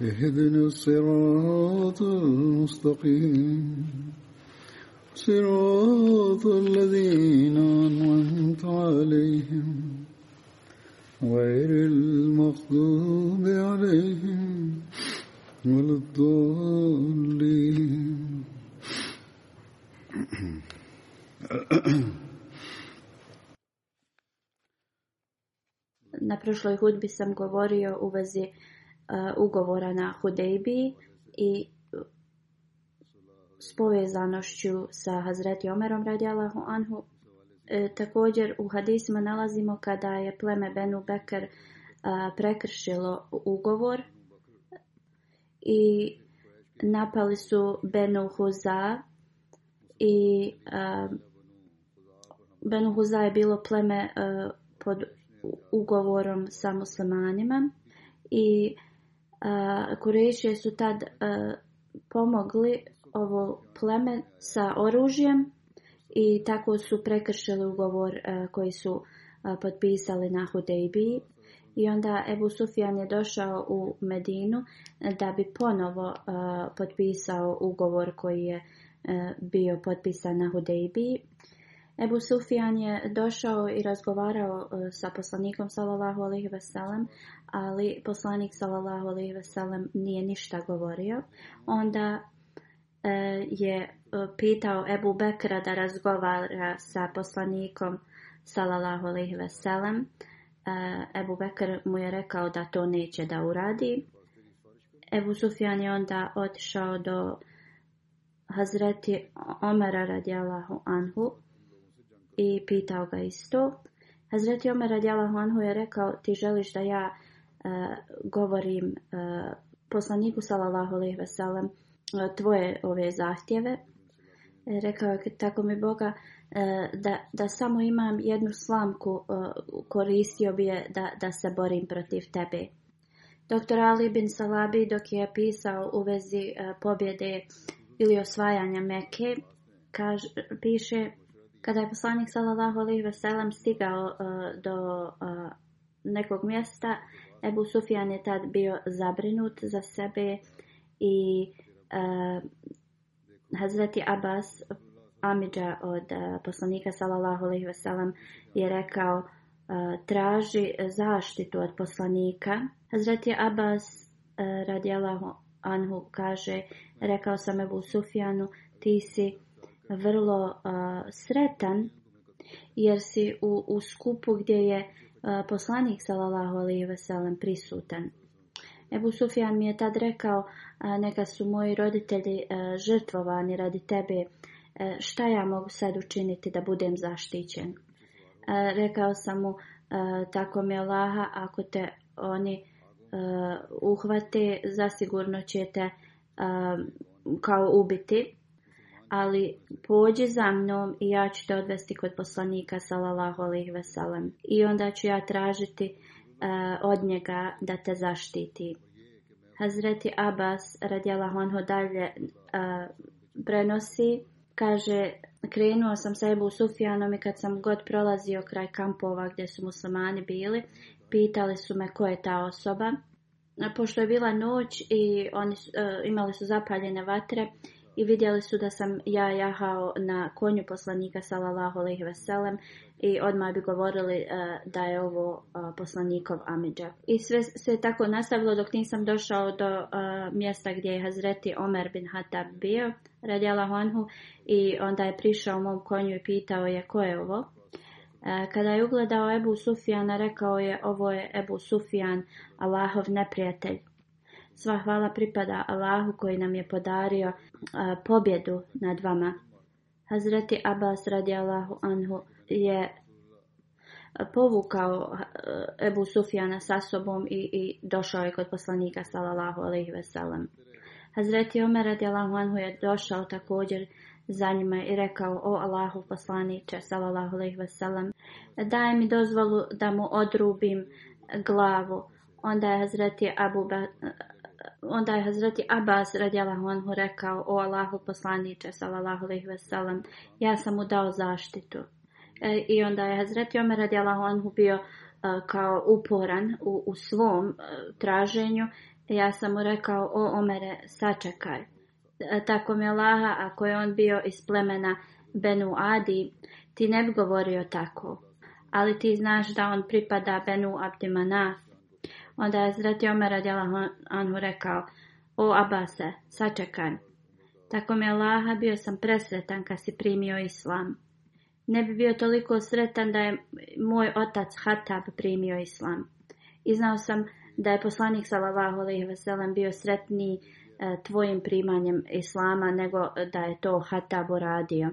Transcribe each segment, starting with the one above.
اهدنا الصراط المستقيم صراط الذين أنعمت عليهم غير المغضوب عليهم ولا الضالين Na prošloj hudbi sam govorio u vezi E, ugovora na Hudejbi i s povezanošću sa Hazreti Omerom radijalahu anhu. E, također u hadisima nalazimo kada je pleme Benu Beker e, prekršilo ugovor i napali su Benu Huza i a, Benu Huza je bilo pleme pod ugovorom sa muslimanima i Kurešije su tad pomogli ovo pleme sa oružjem i tako su prekršili ugovor koji su potpisali na Hudejbiji. I onda Ebu Sufjan je došao u Medinu da bi ponovo potpisao ugovor koji je bio potpisan na Hudejbiji. Ebu Sufjan je došao i razgovarao e, sa poslanikom sallallahu veselem, ali poslanik sallallahu veselem nije ništa govorio. Onda e, je e, pitao Ebu Bekra da razgovara sa poslanikom sallallahu veselem. Ebu Bekr mu je rekao da to neće da uradi. Ebu Sufjan je onda otišao do Hazreti Omera radijalahu anhu i pitao ga isto. Hazreti Omer Adjala Huanhu je rekao ti želiš da ja e, govorim e, poslaniku sallallahu alejhi ve e, tvoje ove zahtjeve. rekao je tako mi Boga da, da samo imam jednu slamku koristio bi je da, da se borim protiv tebe. Doktor Ali bin Salabi dok je pisao u vezi pobjede ili osvajanja Meke, piše kada je poslanik sallallahu alejhi ve sellem stigao e, do e, nekog mjesta, Ebu Sufjan je tad bio zabrinut za sebe i uh, Hazreti Abbas Amidža od poslanika sallallahu alejhi ve sellem je rekao traži zaštitu od poslanika. Hazreti Abbas radijallahu anhu kaže rekao sam Ebu Sufjanu ti si vrlo sretan jer si u, skupu gdje je poslanik sallallahu alejhi ve prisutan. Ebu Sufjan mi je tad rekao neka su moji roditelji žrtvovani radi tebe. Šta ja mogu sad učiniti da budem zaštićen? Rekao sam mu tako mi Allaha ako te oni uhvate zasigurno ćete kao ubiti ali pođi za mnom i ja ću te odvesti kod poslanika sallallahu alejhi ve i onda ću ja tražiti e, od njega da te zaštiti. Hazreti Abbas radijallahu anhu dalje e, prenosi kaže krenuo sam sa u Sufjanom i kad sam god prolazio kraj kampova gdje su muslimani bili pitali su me ko je ta osoba pošto je bila noć i oni e, imali su zapaljene vatre i vidjeli su da sam ja jahao na konju poslanika sallallahu alejhi Veselem i odmah bi govorili e, da je ovo e, poslanikov amidža. I sve se tako nastavilo dok nisam došao do e, mjesta gdje je Hazreti Omer bin Hatab bio, radila Honhu, i onda je prišao mom konju i pitao je ko je ovo. Kada je ugledao Ebu Sufijana, rekao je ovo je Ebu Sufijan, Allahov neprijatelj. Sva hvala pripada Allahu koji nam je podario pobjedu nad vama. Hazreti Abbas radi Allahu Anhu je povukao Ebu Sufjana sa sobom i, i došao je kod poslanika sallallahu alaihi veselam. Hazreti Omer radi Allahu Anhu je došao također za njima i rekao o Allahu poslaniće sallallahu alaihi veselam daje mi dozvolu da mu odrubim glavu. Onda je Hazreti Abu, Onda je Hazreti Abbas radijalahu anhu rekao, o Allahu poslaniče, sallallahu alaihi veselam, ja sam mu dao zaštitu. E, I onda je Hazreti Omer radijalahu anhu bio e, kao uporan u, u svom e, traženju. Ja sam mu rekao, o Omere, sačekaj. Tako mi laha ako je on bio iz plemena Benu Adi, ti ne bi govorio tako. Ali ti znaš da on pripada Benu Abdimanaf Onda je Zrati Omer Anhu rekao, o Abase, sačekaj. Tako mi Allaha bio sam presretan kad si primio Islam. Ne bi bio toliko sretan da je moj otac Hatab primio Islam. I znao sam da je poslanik salavahu alaihi bio sretniji e, tvojim primanjem Islama nego da je to Hatab uradio.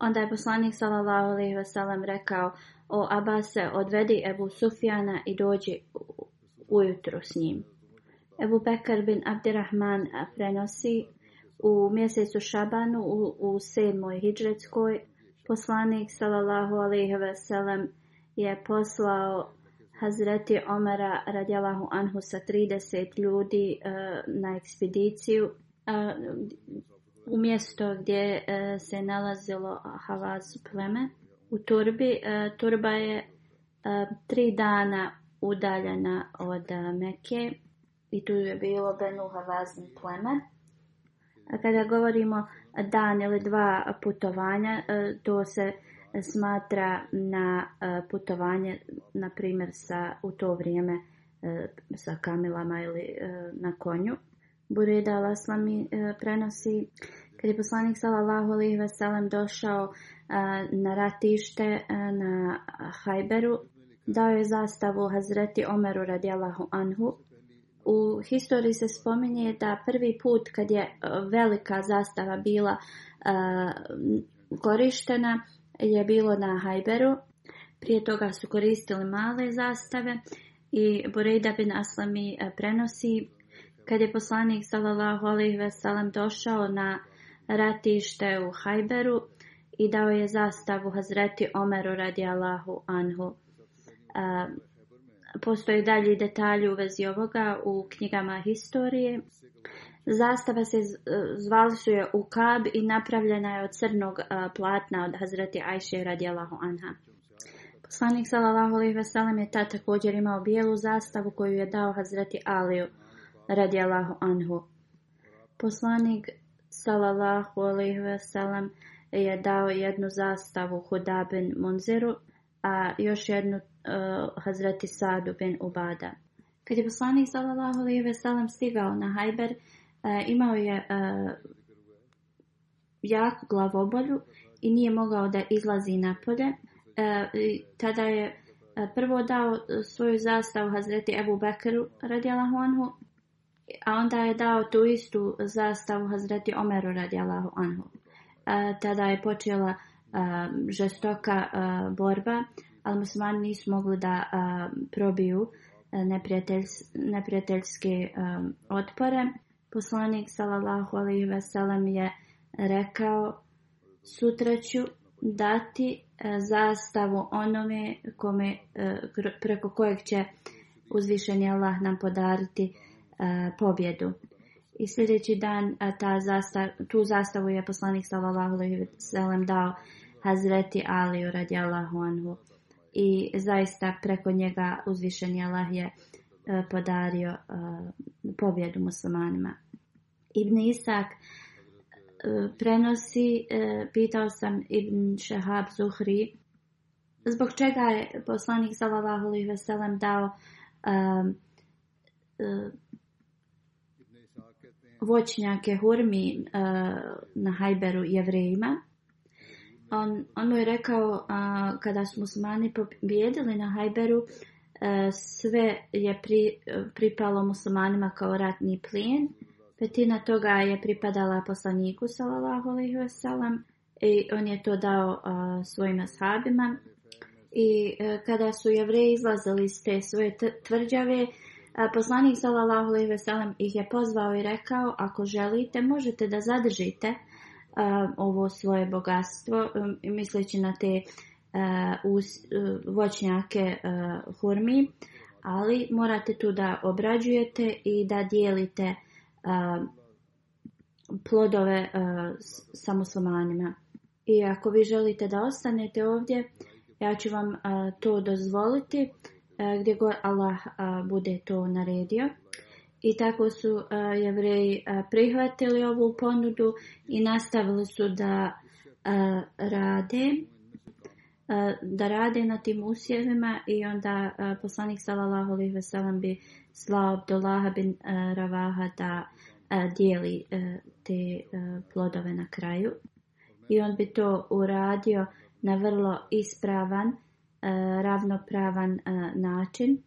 Onda je poslanik sallallahu alaihi ve rekao: "O Abase, odvedi Ebu Sufjana i dođi ujutro s njim. Ebu Bekar bin Abdirahman prenosi u mjesecu Šabanu u, u sedmoj poslanik sallallahu alaihi veselem je poslao Hazreti Omara radijalahu anhu sa 30 ljudi e, na ekspediciju u mjesto gdje e, se nalazilo Havaz pleme. U turbi, e, turba je tri dana udaljena od eh, Meke i tu je bilo Benu Vazni plemen. kada govorimo dan ili dva putovanja, eh, to se smatra na eh, putovanje, na primjer, sa, u to vrijeme sa kamilama ili na konju. Bureda Laslami prenosi kad je poslanik sallallahu alejhi ve došao na ratište na Hajberu Dao je zastavu Hazreti Omeru radijalahu anhu. U historiji se spominje da prvi put kad je e, velika zastava bila e, korištena je bilo na Hajberu. Prije toga su koristili male zastave i Burejda bin Aslami e, prenosi kad je poslanik sallallahu alejhi ve sellem došao na ratište u Hajberu i dao je zastavu Hazreti Omeru radijalahu anhu. Postoje dalji detalji u vezi ovoga u knjigama historije. Zastava se e, zvalsuje u Kab i napravljena je od crnog e, platna od Hazreti Ajše radijalahu anha. Poslanik sallallahu alaihi ve je ta također imao bijelu zastavu koju je dao Hazreti Aliju radijalahu anhu. Poslanik sallallahu alaihi ve je dao jednu zastavu hudabin Munziru, a još jednu Uh, Hazreti Sadu ben Ubada. Kad je poslanik sallallahu alejhi ve sellem stigao na Hajber, uh, imao je uh, jaku glavobolju i nije mogao da izlazi napolje. Tada je prvo dao svoju zastavu Hazreti Ebu Bekru radijalahu anhu, a onda je dao tu istu zastavu Hazreti Omeru radijalahu anhu. Tada je počela žestoka borba ali muslimani nisu mogli da probiju e, neprijateljske otpore. Poslanik sallallahu alaihi je rekao sutra ću dati e, zastavu onome kome, e, preko kojeg će uzvišeni Allah nam podariti pobjedu. I sljedeći dan ta tu zastavu je poslanik sallallahu alejhi dao Hazreti Aliju radijallahu anhu i zaista preko njega uzvišeni Allah je e, podario e, pobjedu muslimanima. Ibn Isak e, prenosi, pitao sam Ibn Shahab Zuhri, zbog čega je poslanik sallallahu alejhi ve sellem dao vočnjake voćnjake hurmi na Hajberu jevrejima on, on mu je rekao a, kada su muslimani pobjedili na Hajberu e, sve je pripalo muslimanima kao ratni plijen. Petina toga je pripadala poslaniku sallallahu alaihi sellem i on je to dao svojim ashabima. I e, kada su jevreji izlazili iz te svoje tvrđave, poslanik sallallahu Ve sellem ih je pozvao i rekao ako želite možete da zadržite ovo svoje bogatstvo um, misleći na te voćnjake hurmi, ali morate tu da obrađujete i da dijelite plodove sa muslimanima. I ako vi želite da ostanete ovdje, ja ću vam to dozvoliti gdje god Allah bude to naredio. I tako su uh, jevreji e, prihvatili ovu ponudu i nastavili su da e, rade da rade na tim usjevima i onda poslanik sallallahu alejhi bi slao Abdullaha bin Ravaha da dijeli te plodove na kraju i on bi to uradio na vrlo ispravan ravnopravan način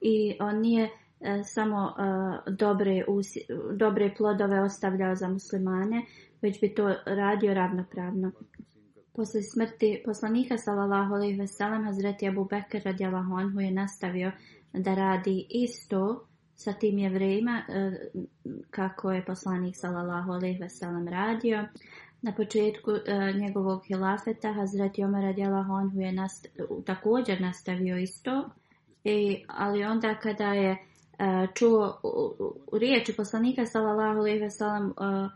i on nije E, samo e, dobre, dobre plodove ostavljao za muslimane, već bi to radio ravnopravno. Posle smrti poslanika sallallahu alejhi ve sellem Hazreti Abu Bekr radijallahu anhu je nastavio da radi isto sa tim je vrema e, kako je poslanik sallallahu alejhi ve sellem radio. Na početku njegovog hilafeta Hazreti Omer radijallahu anhu je također nastavio isto, i, ali onda kada je E, čuo riječi poslanika sallallahu alejhi ve sellem e,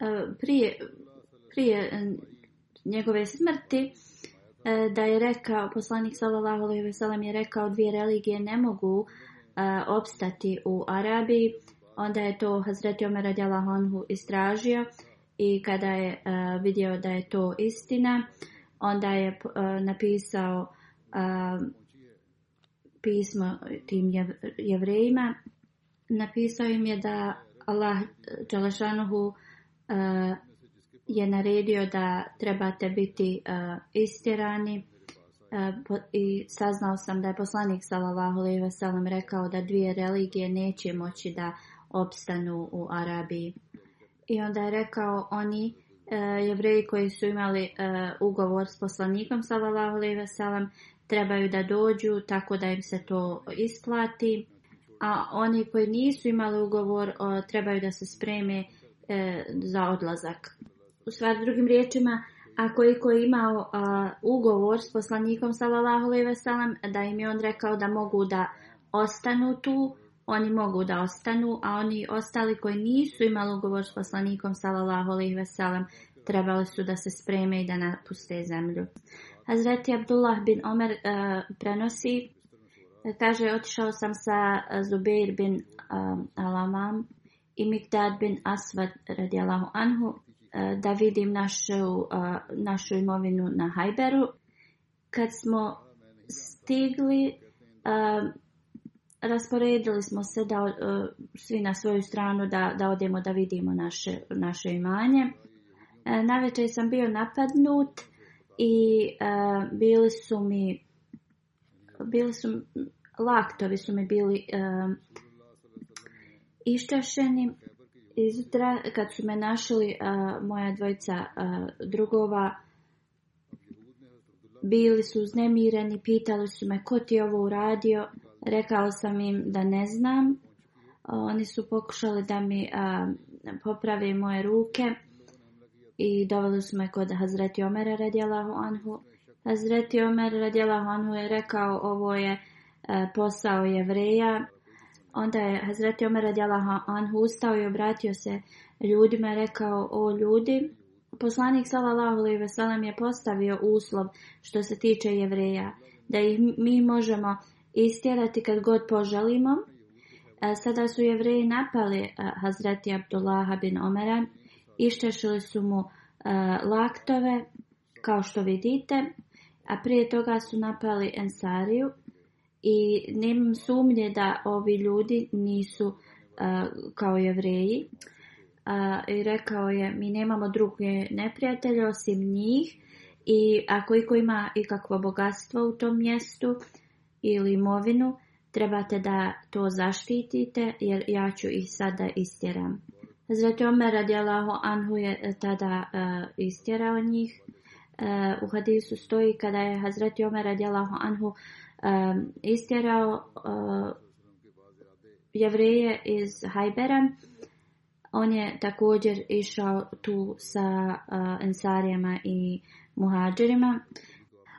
e, prije, prije njegove smrti da je rekao poslanik sallallahu alejhi ve sellem je rekao dvije religije ne mogu opstati u Arabiji onda je to Hazreti Omer radijallahu istražio i kada je vidio da je to istina onda je napisao pismo tim jevrejima, napisao im je da Allah eh, Đalešanuhu eh, je naredio da trebate biti eh, istirani i saznao sam da je poslanik Salavahu sam rekao da dvije religije neće moći da opstanu u Arabiji. I onda je rekao oni E, jevreji koji su imali e, ugovor s poslanikom sallallahu alejhi trebaju da dođu tako da im se to isplati a oni koji nisu imali ugovor e, trebaju da se spreme za odlazak. U stvari drugim riječima, ako je ko imao ugovor s poslanikom sallallahu alejhi ve da im je on rekao da mogu da ostanu tu, oni mogu da ostanu, a oni ostali koji nisu imali ugovor s poslanikom sallallahu alejhi ve trebali su da se spreme i da napuste zemlju. Hazreti Abdullah bin Omer uh, prenosi kaže otišao sam sa eh, Zubair bin eh, Alamam i Mikdad bin Asvad radijallahu anhu uh, da vidim našu, našu imovinu na Hajberu. Kad smo stigli, rasporedili smo se da e, svi na svoju stranu da, da odemo da vidimo naše, naše imanje. Na e, Navečer sam bio napadnut i e, bili su mi bili su laktovi su mi bili e, kad su me našli moja dvojica drugova bili su uznemireni, pitali su me ko ti ovo uradio Rekao sam im da ne znam. Oni su pokušali da mi poprave moje ruke i doveli su me kod Hazreti Omera radijalahu anhu. Hazreti Omer radijalahu anhu je rekao ovo je e, posao jevreja. Onda je Hazreti Omer radijalahu anhu ustao i obratio se ljudima i rekao o ljudi. Poslanik sallallahu alejhi ve je postavio uslov što se tiče jevreja da ih mi možemo istjerati kad god poželimo. E, sada su jevreji napali e, Hazreti Abdullaha bin Omera, iščešili su mu e, laktove, kao što vidite, a prije toga su napali Ensariju i nemam sumnje da ovi ljudi nisu kao jevreji. I rekao je, mi nemamo druge neprijatelje osim njih i ako iko ima ikakvo bogatstvo u tom mjestu, ili imovinu, trebate da to zaštitite, jer ja ću ih sada istjeram. Hazreti Omer radijalahu anhu je tada uh, istjerao njih. Uh, u hadisu stoji kada je Hazreti Omer radijalahu anhu e, istjerao jevreje iz Hajbera. On je također išao tu sa ensarijama i muhađerima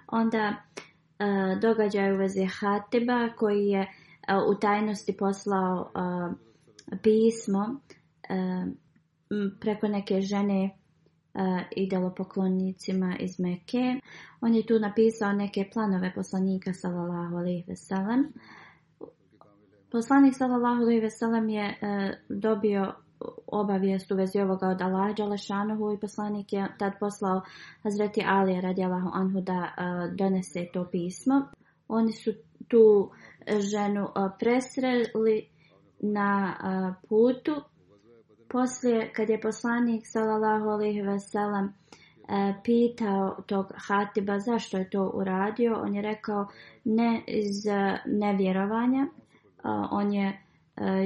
Onda događaju u vezi Hateba koji je u tajnosti poslao pismo preko neke žene poklonnicima iz Meke. On je tu napisao neke planove poslanika sallallahu alejhi ve sellem. Poslanik sallallahu alejhi ve sellem je dobio obavijest u vezi ovoga od Allah Đalešanohu i poslanik je tad poslao Hazreti Alija radijalahu anhu da e, donese to pismo. Oni su tu ženu e, presreli na e, putu. Poslije kad je poslanik salallahu alihi veselam pitao tog Hatiba zašto je to uradio, on je rekao ne iz nevjerovanja. On je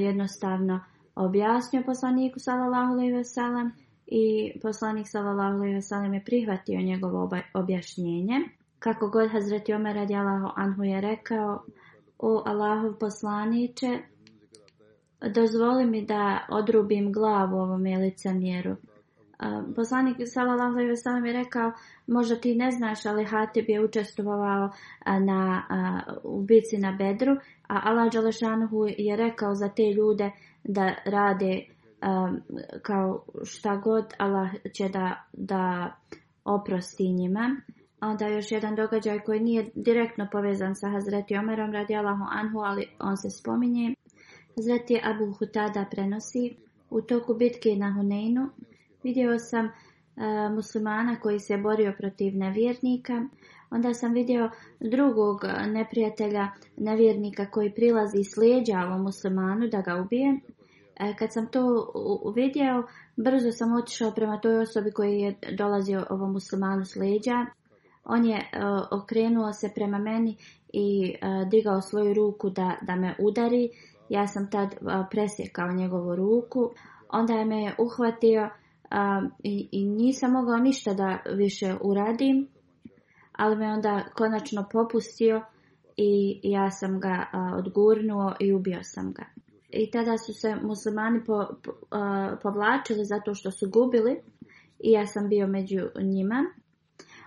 jednostavno objasnio poslaniku sallallahu alejhi ve i poslanik sallallahu alejhi ve je prihvatio njegovo objašnjenje. Kako god Hazreti Omer radijallahu anhu je rekao: u Allahov poslanice, dozvoli mi da odrubim glavu ovom licemjeru." Poslanik sallallahu alejhi ve je rekao: "Možda ti ne znaš, ali Hatib je učestvovao na ubici na Bedru, a Allah je rekao za te ljude: da rade um, kao šta god, Allah će da, da oprosti njima. Onda još jedan događaj koji nije direktno povezan sa Hazreti Omerom radi Allahu Anhu, ali on se spominje. Hazreti Abu Hutada prenosi u toku bitke na Huneinu. Vidio sam uh, muslimana koji se borio protiv nevjernika. Onda sam vidio drugog e, neprijatelja nevjernika koji prilazi s ovom muslimanu da ga ubije. E, kad sam to vidjela, brzo sam otišao prema toj osobi koji je dolazio ovom muslimanu s On je e, okrenuo se prema meni i digao svoju ruku da, da me udari. Ja sam tad presjekao njegovu ruku. Onda je me uhvatio i, i nisam mogao ništa da više uradim ali me onda konačno popustio i ja sam ga odgurnuo i ubio sam ga. I tada su se muslimani povlačili zato što su gubili i ja sam bio među njima.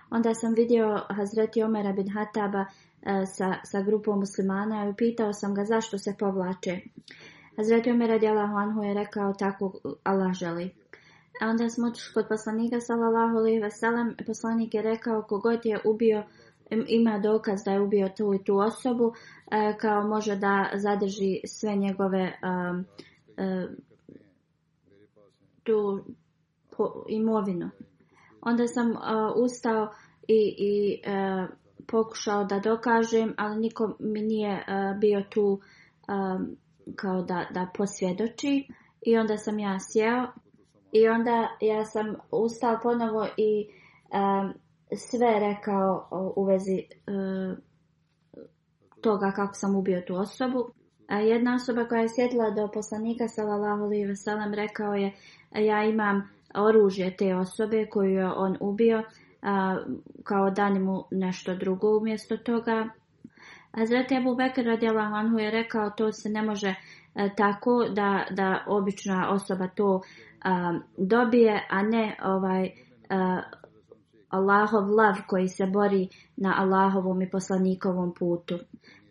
Onda sam vidio Hazreti Omera bin Hataba sa, sa grupom muslimana i upitao sam ga zašto se povlače. Hazreti Omera djela Hanhu je rekao tako Allah želi onda smo otišli kod poslanika sallallahu alejhi poslanik je rekao kogod je ubio ima dokaz da je ubio tu i tu osobu e, kao može da zadrži sve njegove e, tu imovinu onda sam ustao i, e, pokušao da dokažem ali niko mi nije bio tu kao da, da posvjedoči i onda sam ja sjeo i onda ja sam ustao ponovo i sve rekao u vezi toga kako sam ubio tu osobu. jedna osoba koja je sjedila do poslanika sallallahu alejhi ve sellem rekao je ja imam oružje te osobe koju je on ubio kao dani mu nešto drugo umjesto toga. Hazreti Abu Bekr radijallahu anhu je rekao to se ne može e, tako da, da obična osoba to Um, dobije, a ne ovaj uh, Allahov lav koji se bori na Allahovom i poslanikovom putu.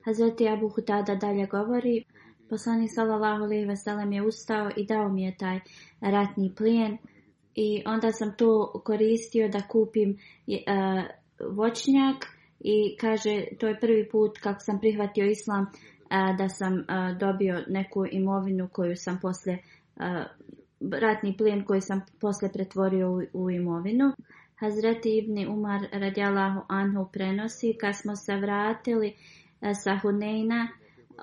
Hazreti Abu Hutada dalje govori, poslanik sallallahu alaihi ve je ustao i dao mi je taj ratni plijen i onda sam to koristio da kupim uh, voćnjak i kaže to je prvi put kako sam prihvatio islam uh, da sam uh, dobio neku imovinu koju sam poslije ratni plijen koji sam poslije pretvorio u, imovinu. Hazreti Ibni Umar radijalahu anhu prenosi kad smo se vratili e, sa Huneina,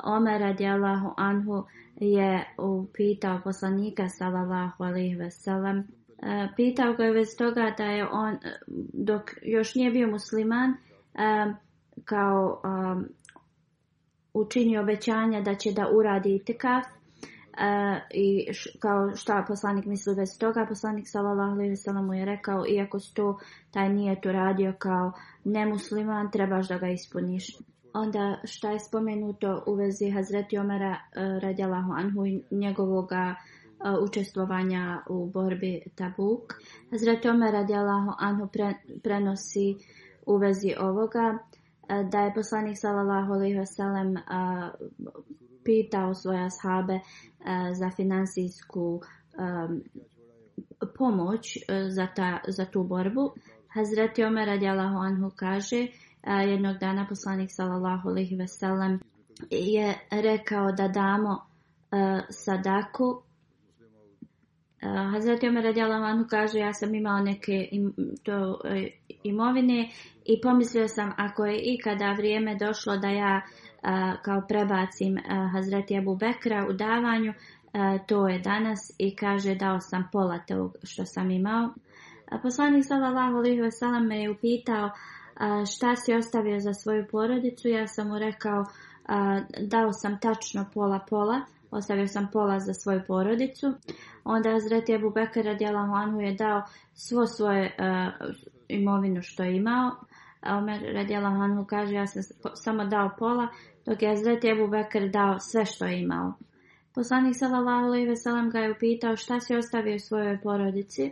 Omer radijalahu anhu je upitao poslanika salalahu alih veselam. E, pitao ga je već toga da je on, e, dok još nije bio musliman, kao učinio obećanja da će da uradi itikaf E, i kao šta poslanik misli bez toga, poslanik sallallahu alejhi je rekao iako taj nije to radio kao nemusliman, trebaš da ga ispuniš. Onda šta je spomenuto u vezi Hazreti Omera e, radijalahu anhu i njegovoga e, učestvovanja u borbi Tabuk. Hazreti Omer radijalahu anhu prenosi u vezi ovoga da je poslanik sallallahu alejhi ve sellem pitao svoje sahabe e, za financijsku e, pomoć e, za, ta, za tu borbu. Hazreti Omer radijalahu anhu kaže jednog dana poslanik sallallahu alaihi veselem je rekao da damo sadaku Hazreti Omer radijalahu kaže ja sam imao neke to, imovine i pomislio sam ako je ikada vrijeme došlo da ja kao prebacim Hazreti Abu Bekra u davanju, to je danas i kaže dao sam pola tog što sam imao. Poslanik sallallahu alejhi ve sellem me je upitao šta si ostavio za svoju porodicu, ja sam mu rekao dao sam tačno pola pola, ostavio sam pola za svoju porodicu. Onda Hazreti Abu Bekra radijallahu anhu je dao svo svoje imovinu što je imao. Omer radijallahu kaže ja sam samo dao pola dok je Hazreti Ebu Bekr dao sve što je imao. Poslanik sallallahu alejhi ve sellem ga je upitao šta si ostavio svojoj porodici.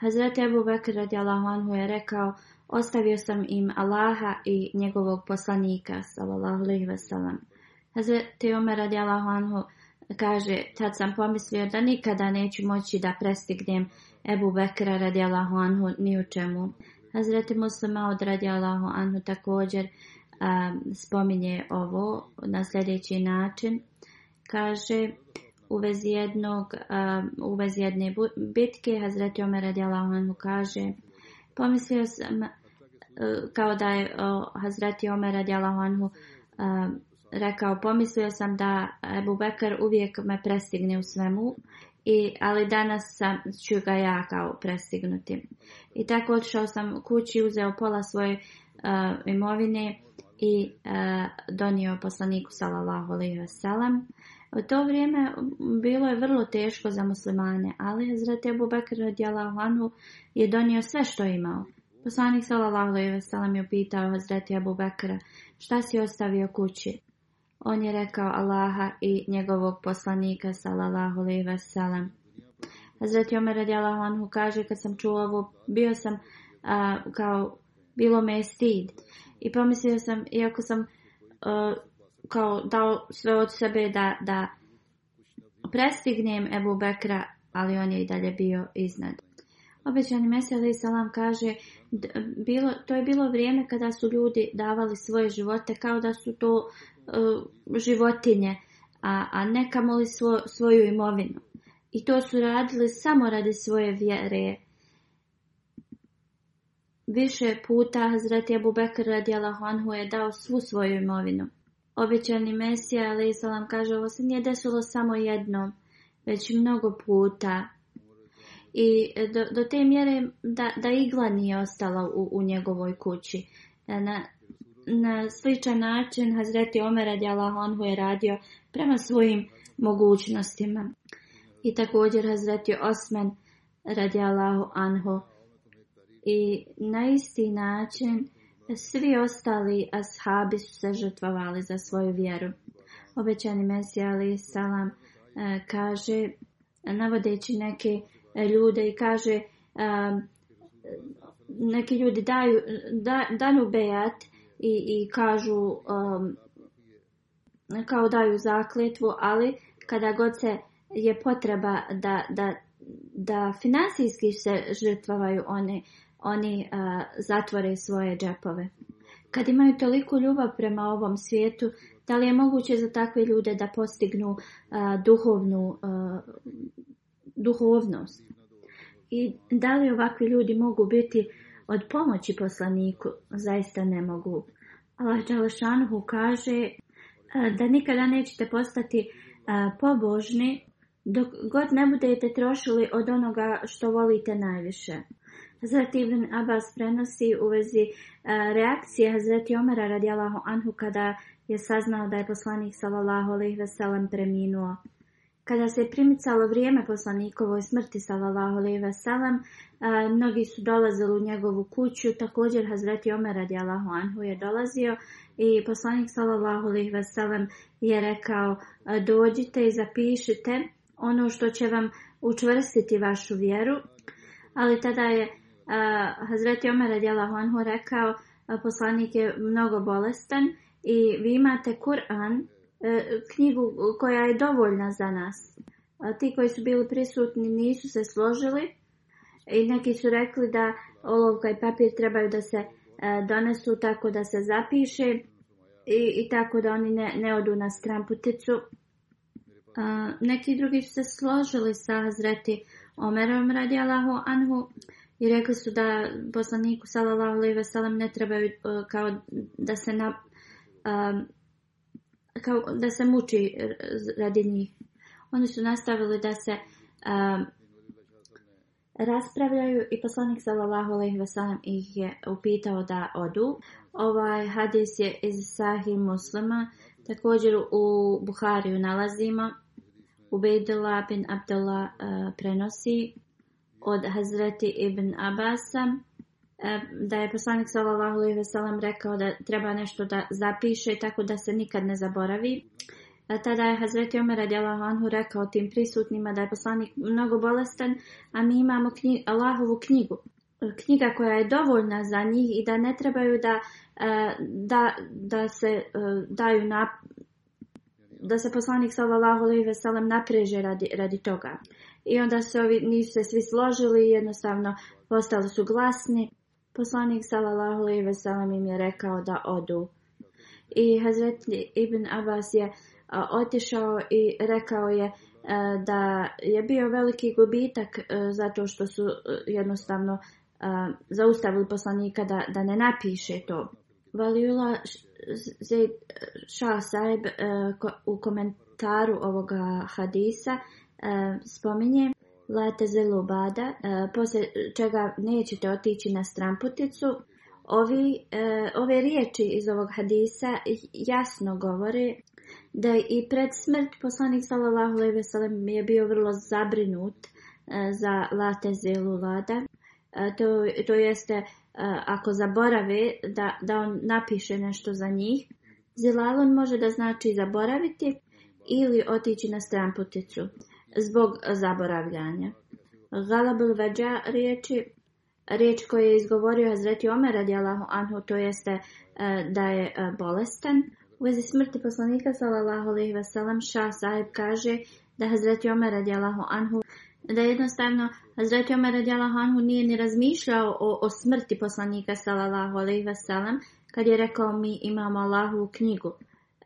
Hazreti Ebu Bekr radijallahu anhu je rekao: "Ostavio sam im Allaha i njegovog poslanika sallallahu alejhi ve sellem." Hazreti Omer radijallahu anhu kaže: "Tad sam pomislio da nikada neću moći da prestignem Ebu Bekra radijallahu anhu ni u čemu." Hazreti Muslima od radijallahu anhu također spominje ovo na sljedeći način. Kaže u vezi, jednog, u vezi jedne bitke Hazreti Omer radijalahu kaže pomislio sam e, kao da je Hazreti Omer radijalahu rekao pomislio sam da Ebu Bekar uvijek me prestigne u svemu i, ali danas sam, ću ga ja kao prestignuti. I tako odšao sam kući, uzeo pola svoje imovine i e, donio poslaniku sallallahu alaihi sellem. U to vrijeme bilo je vrlo teško za muslimane, ali Hazreti Abu Bakr radijallahu anhu je donio sve što je imao. Poslanik sallallahu alaihi sellem je pitao Hazreti Abu Bakra šta si ostavio kući. On je rekao Allaha i njegovog poslanika sallallahu alaihi sellem. Hazreti Omer radijallahu anhu kaže kad sam čuo ovo bio sam kao bilo me je stid i pomislio sam, iako sam e, kao dao sve od sebe da, da prestignem Ebu Bekra, ali on je i dalje bio iznad. Obećani Mesija Ali Salam kaže, bilo, to je bilo vrijeme kada su ljudi davali svoje živote kao da su to e, životinje, a, a ne kamoli svoju imovinu. I to su radili samo radi svoje vjere Više puta Hazreti Abu Bekr radijalahu anhu je dao svu svoju imovinu. Obećani Mesija ali kaže ovo se nije desilo samo jednom, već mnogo puta. I e, do, te mjere da, da igla nije ostala u, u njegovoj kući. E, na, na sličan način Hazreti Omer radijalahu anhu je radio prema svojim mogućnostima. I također Hazreti Osman radijalahu anhu i na isti način svi ostali ashabi su se žrtvovali za svoju vjeru. Obećani Mesija Ali Salam e, kaže, navodeći neke ljude i kaže e, neki ljudi daju, da, danu bejat i, i kažu e, kao daju zakletvu, ali kada god se je potreba da, da, financijski se žrtvavaju one oni zatvore svoje džepove. Kad imaju toliku ljubav prema ovom svijetu, da li je moguće za takve ljude da postignu duhovnu duhovnost? I da li ovakvi ljudi mogu biti od pomoći poslaniku? Zaista ne mogu. Allah Đalašanhu kaže da nikada nećete postati pobožni dok god ne budete trošili od onoga što volite najviše. Hazreti Ibn Abbas prenosi u vezi e, reakcije Hazreti Omara radijalahu anhu kada je saznao da je poslanik sallallahu alaihi ve preminuo. Kada se primicalo vrijeme poslanikovoj smrti sallallahu alaihi veselam, e, mnogi su dolazili u njegovu kuću, također Hazreti Omer radijalahu anhu je dolazio i poslanik sallallahu alaihi ve je rekao: e, "Dođite i zapišite ono što će vam učvrstiti vašu vjeru." Ali tada je Hazreti Omer Adjela anhu rekao poslanik je mnogo bolestan i vi imate Kur'an, e, knjigu koja je dovoljna za nas. Ti koji su bili prisutni nisu se složili i neki su rekli da olovka i papir trebaju da se e, donesu tako da se zapiše i, i tako da oni ne, ne odu na stramputicu. Neki drugi su se složili sa Hazreti Omerom radijalahu anhu i rekli su da poslaniku sallallahu alejhi ne trebaju e, kao da se na, kao da se muči radi njih. Oni su nastavili da se raspravljaju i poslanik sallallahu alejhi ih je upitao da odu. Ovaj hadis je iz Sahih Muslima, također u Buhariju nalazimo. Ubedila bin Abdullah e, prenosi od Hazreti ibn Abasa e, da je poslanik sallallahu alejhi ve sellem rekao da treba nešto da zapiše tako da se nikad ne zaboravi. Tada je Hazreti Omer radijallahu anhu rekao tim prisutnima da je poslanik mnogo bolestan, a mi imamo knjigu, Allahovu knjigu. Knjiga koja je dovoljna za njih i da ne trebaju da, e, da, da se e, daju na, da se poslanik sallallahu alejhi ve sellem napreže radi, radi toga i onda se ovi nisu se svi složili i jednostavno postali su glasni. Poslanik sallallahu i ve im je rekao da odu. I Hazret Ibn Abbas je a, otišao i rekao je da je bio veliki gubitak e, zato što su e, jednostavno zaustavili poslanika da, da ne napiše to. Valiula a, e, ko, u koment, komentaru ovoga hadisa e, spominje Late zelubada, e, poslije čega nećete otići na stramputicu. Ovi, e, ove riječi iz ovog hadisa jasno govore da i pred smrt poslanik sallallahu alejhi ve je bio vrlo zabrinut za late vada To, to jeste ako zaborave da, da on napiše nešto za njih. Zelalon može da znači zaboraviti, ili otići na stramputicu zbog zaboravljanja. Galabul veđa riječi, riječ koju je izgovorio Hazreti Omer radijalahu anhu, to jeste e, da je e, bolestan. U vezi smrti poslanika sallallahu alejhi ve Sahib kaže da Hazreti Omer radijalahu anhu da jednostavno Hazreti Omer radijalahu anhu nije ni razmišljao o, o smrti poslanika sallallahu alejhi ve kad je rekao mi imamo Allahu knjigu.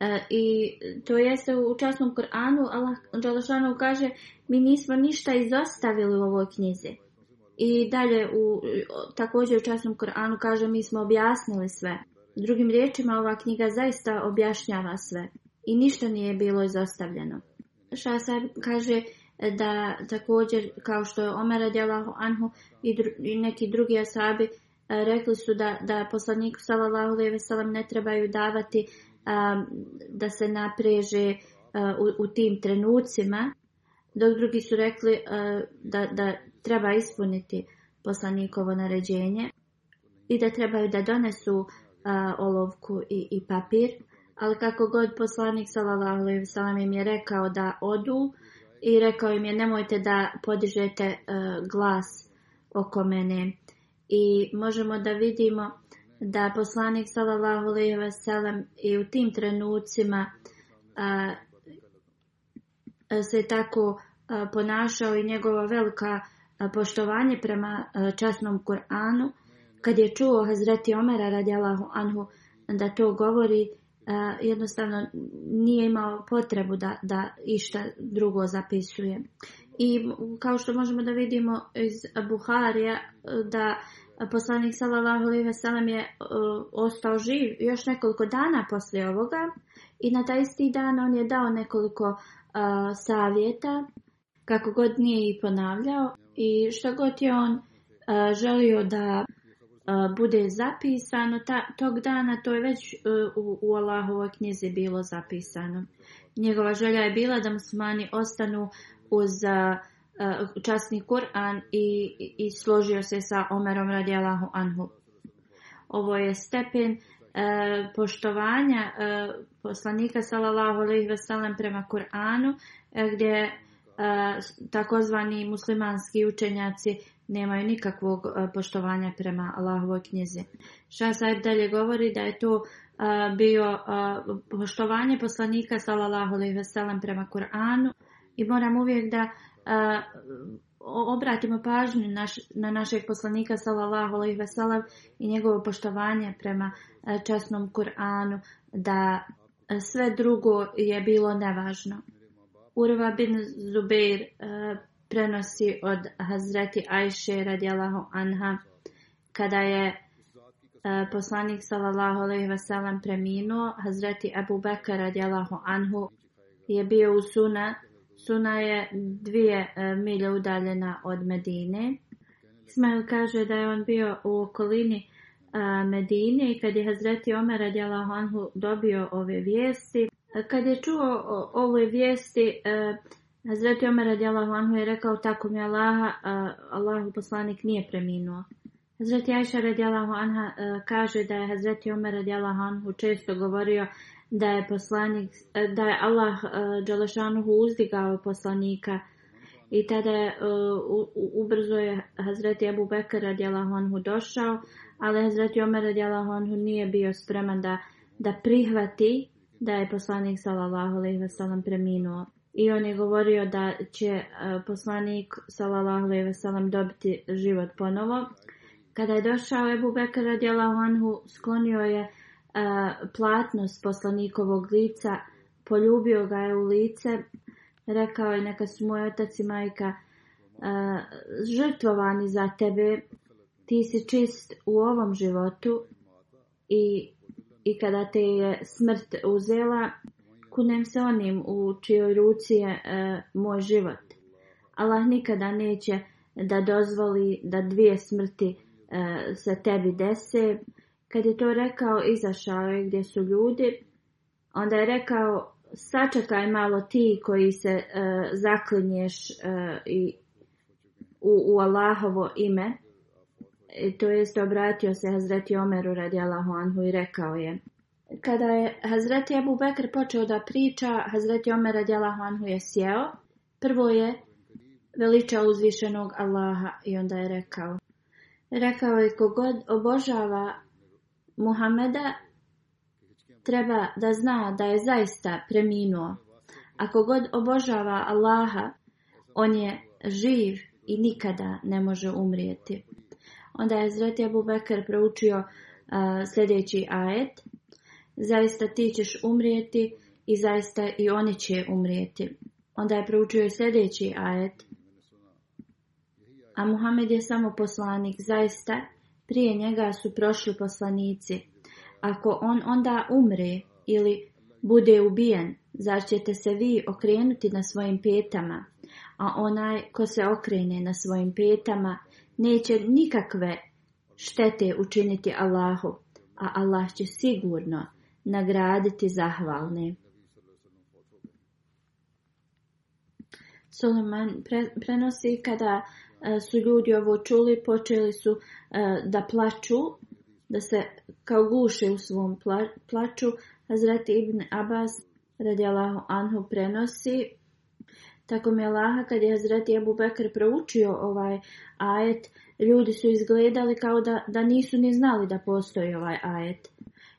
E, I to jeste u časnom Koranu, Allah Đalašanu kaže, mi nismo ništa izostavili u ovoj knjizi. I dalje u, također u časnom Koranu kaže, mi smo objasnili sve. Drugim riječima, ova knjiga zaista objašnjava sve. I ništa nije bilo izostavljeno. Šasar kaže, da također kao što je Omer radijalahu anhu i, neki drugi asabi e, rekli su da, da poslaniku sallallahu sellem ne trebaju davati da se napreže e, u, tim trenucima, dok drugi su rekli e, da, da treba ispuniti poslanikovo naređenje i da trebaju da donesu e, olovku i, i papir. Ali kako god poslanik salam im je rekao da odu i rekao im je nemojte da podižete glas oko mene. I možemo da vidimo da poslanik sallallahu alejhi ve i u tim trenucima se tako ponašao i njegova velika poštovanje prema časnom Kur'anu kad je čuo Hazreti Omera radijallahu anhu da to govori jednostavno nije imao potrebu da, da išta drugo zapisuje i kao što možemo da vidimo iz Buharija da poslanik sallallahu alejhi ve je e, ostao živ još nekoliko dana poslije ovoga i na taj isti dan on je dao nekoliko e, savjeta kako god nije i ponavljao i što god je on e, želio da bude zapisano ta, tog dana to je već u, u Allahovoj knjizi bilo zapisano njegova želja je bila da musmani ostanu uz Eh, časni Kur'an i, i složio se sa Omerom radijalahu anhu. Ovo je stepen eh, poštovanja eh, poslanika salallahu alejhi veselam prema Kur'anu gdje takozvani muslimanski učenjaci nemaju nikakvog poštovanja prema Allahovoj knjizi. Šah dalje govori da je to bio poštovanje poslanika sallallahu alejhi ve prema Kur'anu i moram uvijek da obratimo pažnju naš, na našeg poslanika sallallahu alejhi ve sellem i njegovo poštovanje prema e, časnom Kur'anu da e, sve drugo je bilo nevažno. Urva bin Zubair e, prenosi od Hazreti Ajše radijalahu anha kada je poslanik sallallahu alejhi ve sellem preminuo Hazreti Abu Bekr radijalahu anhu je bio u suna Suna je dvije e, milje udaljena od Medine. Ismail kaže da je on bio u okolini e, Medine i kad je Hazreti Omer radijalahu dobio ove vijesti. E, kad je čuo ove vijesti, Hazreti Omer radijalahu je rekao tako mi Allaha, Allahu poslanik nije preminuo. Hazreti Ajša radijalahu anha kaže da je Hazreti Omer radijalahu anhu često govorio da je poslanik, e, da je Allah e, Đalešanuhu uzdigao poslanika i tada je ubrzo je Hazreti Abu Bekr anhu došao, ali Hazreti Omer anhu nije bio spreman da, prihvati da je poslanik sallallahu alejhi ve sellem preminuo. I on je govorio da će e, poslanik sallallahu alejhi ve sellem dobiti život ponovo. Kada je došao Abu Bekr radijallahu anhu, sklonio je platnost poslanikovog lica, poljubio ga je u lice, rekao je neka su moj otac i majka žrtvovani za tebe, ti si čist u ovom životu i, i kada te je smrt uzela, kunem se onim u čijoj ruci je e, moj život. Allah nikada neće da dozvoli da dvije smrti e, sa se tebi dese, kad je to rekao, izašao je gdje su ljudi. Onda je rekao, sačekaj malo ti koji se e, zaklinješ e, i u, u Allahovo ime. I e, to jest obratio se Hazreti Omeru radi Allahu i rekao je. Kada je Hazreti Abu Bekr počeo da priča, Hazreti Omer radi Allahu je sjeo. Prvo je veličao uzvišenog Allaha i onda je rekao. Rekao je kogod obožava Muhameda treba da zna da je zaista preminuo. Ako god obožava Allaha, on je živ i nikada ne može umrijeti. Onda je Zreti Abu Bekr proučio uh, sljedeći ajet. Zaista ti ćeš umrijeti i zaista i oni će umrijeti. Onda je proučio i sljedeći ajet. A Muhammed je samo poslanik, zaista prije njega su prošli poslanici. Ako on onda umre ili bude ubijen, zar ćete se vi okrenuti na svojim petama? A onaj ko se okrene na svojim petama neće nikakve štete učiniti Allahu, a Allah će sigurno nagraditi zahvalne. Suleman prenosi kada E, su ljudi ovo čuli, počeli su e, da plaču, da se kao guše u svom plaču. Hazreti Ibn Abbas radi Allahu Anhu prenosi. Tako mi laha, kad je Hazreti Abu Bekr proučio ovaj ajet, ljudi su izgledali kao da, da nisu ni znali da postoji ovaj ajet.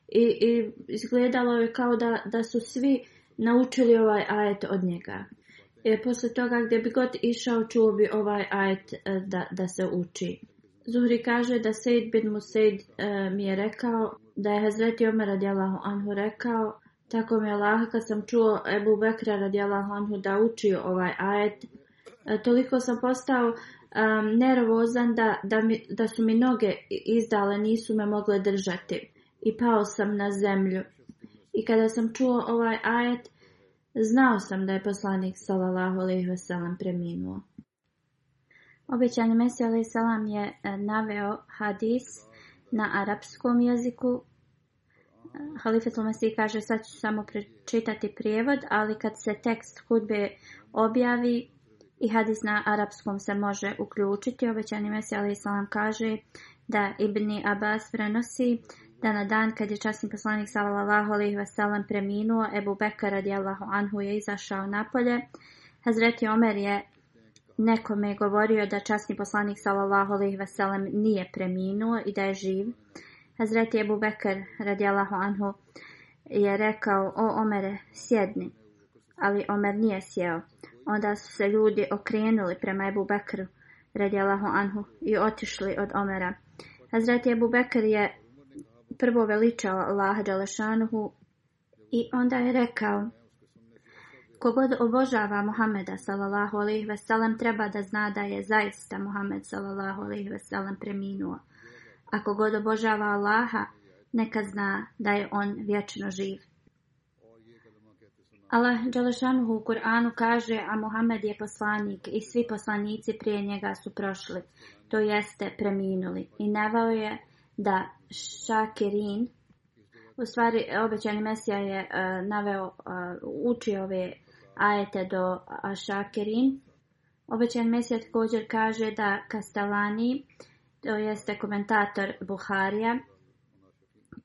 I, i izgledalo je kao da, da su svi naučili ovaj ajet od njega jer poslije toga gdje bi god išao čuo bi ovaj ajet e, da, da se uči. Zuhri kaže da Sejd bin Musejd e, mi je rekao da je Hazreti Omer radijalahu anhu rekao tako mi je Allah kad sam čuo Ebu Bekra radijalahu anhu da uči ovaj ajet e, toliko sam postao nervozan da, da, mi, da su mi noge izdale nisu me mogle držati i pao sam na zemlju i kada sam čuo ovaj ajet Znao sam da je poslanik Salalahu alaihi ve preminuo. Obećani Mesija Salam je e, naveo hadis na arapskom jeziku. E, Halifetul Mesiji kaže sad ću samo prečitati prijevod, ali kad se tekst hudbe objavi i hadis na arapskom se može uključiti. Obećani Mesija Salam kaže da Ibni Abbas prenosi da na dan kad je časni poslanik sallallahu alejhi ve sellem preminuo, Ebu Bekr radijallahu anhu je izašao napolje. Hazreti Omer je nekome govorio da časni poslanik sallallahu alejhi ve sellem nije preminuo i da je živ. Hazreti Ebu Bekr radijallahu anhu je rekao: "O Omere, sjedni." Ali Omer nije sjeo. Onda su se ljudi okrenuli prema Ebu Bekru radijallahu anhu i otišli od Omera. Hazreti Ebu Bekr je prvo veličao Allah Đalešanuhu i onda je rekao Kogod obožava Muhameda sallallahu ve treba da zna da je zaista Muhammed sallallahu ve sellem preminuo. A kogod obožava Allaha, neka zna da je on vječno živ. Allah Đalešanuhu u Kur'anu kaže, a Muhammed je poslanik i svi poslanici prije njega su prošli, to jeste preminuli. I navao je da Šakerin u stvari obećani Mesija je e, naveo, uh, ove ajete do Šakerin. Obećan Mesija također kaže da Kastalani, to jeste komentator Buharija,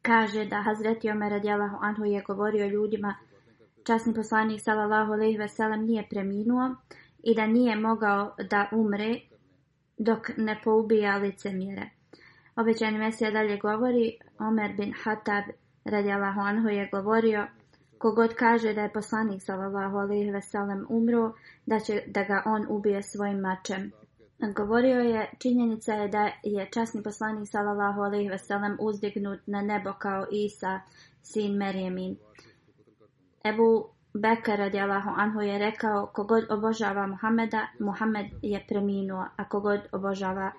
kaže da Hazreti Omer radijalahu anhu je govorio ljudima časni poslanik sallallahu alejhi ve nije preminuo i da nije mogao da umre dok ne poubija licemjere. Običajni mesija se dalje govori, Omer bin Hatab Allahu anhu je govorio, kogod kaže da je poslanik sallallahu alaihi veselem umro, da će da ga on ubije svojim mačem. Govorio je, činjenica je da je časni poslanik sallallahu alaihi veselem uzdignut na nebo kao Isa, sin Merjemin. Ebu Bekar Allahu anhu je rekao, kogod obožava Muhameda, Muhammed je preminuo, a kogod obožava